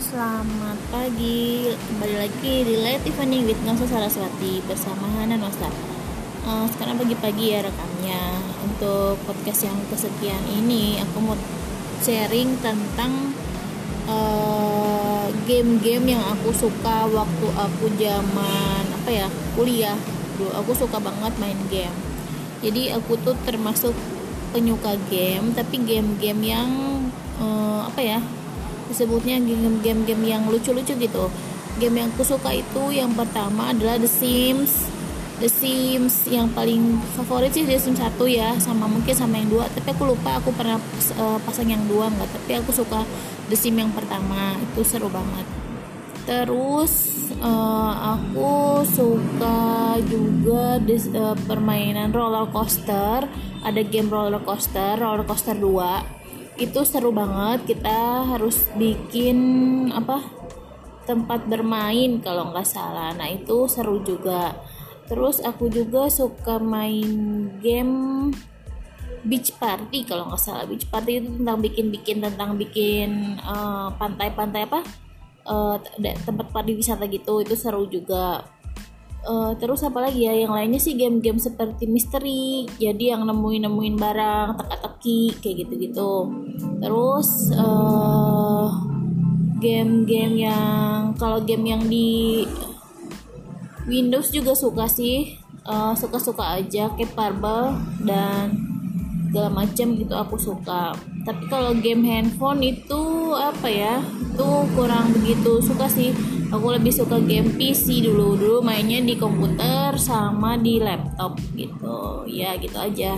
selamat pagi. Kembali lagi di Light Evening with Nosa Saraswati bersama Hana Nosa. Uh, sekarang pagi-pagi ya rekamnya. Untuk podcast yang kesekian ini, aku mau sharing tentang uh, game-game yang aku suka waktu aku zaman apa ya kuliah. Dulu aku suka banget main game. Jadi aku tuh termasuk penyuka game, tapi game-game yang uh, apa ya disebutnya game-game yang lucu-lucu gitu. Game yang aku suka itu yang pertama adalah The Sims. The Sims yang paling favorit sih The Sims 1 ya sama mungkin sama yang dua. Tapi aku lupa aku pernah uh, pasang yang dua nggak. Tapi aku suka The Sims yang pertama itu seru banget. Terus uh, aku suka juga uh, permainan roller coaster. Ada game roller coaster roller coaster 2 itu seru banget. Kita harus bikin apa tempat bermain kalau nggak salah. Nah itu seru juga. Terus aku juga suka main game beach party kalau nggak salah. Beach party itu tentang bikin-bikin tentang bikin eh, pantai-pantai uh, apa uh, tempat pariwisata gitu. Itu seru juga uh, terus apa lagi ya? Yang lainnya sih game-game seperti misteri jadi yang nemuin nemuin barang teka-teki kayak gitu-gitu. Terus uh, game-game yang kalau game yang di Windows juga suka sih. Uh, suka-suka aja kayak Parble dan segala macam gitu aku suka. Tapi kalau game handphone itu apa ya itu kurang begitu suka sih. Aku lebih suka game PC dulu dulu mainnya di komputer sama di laptop gitu. Ya gitu aja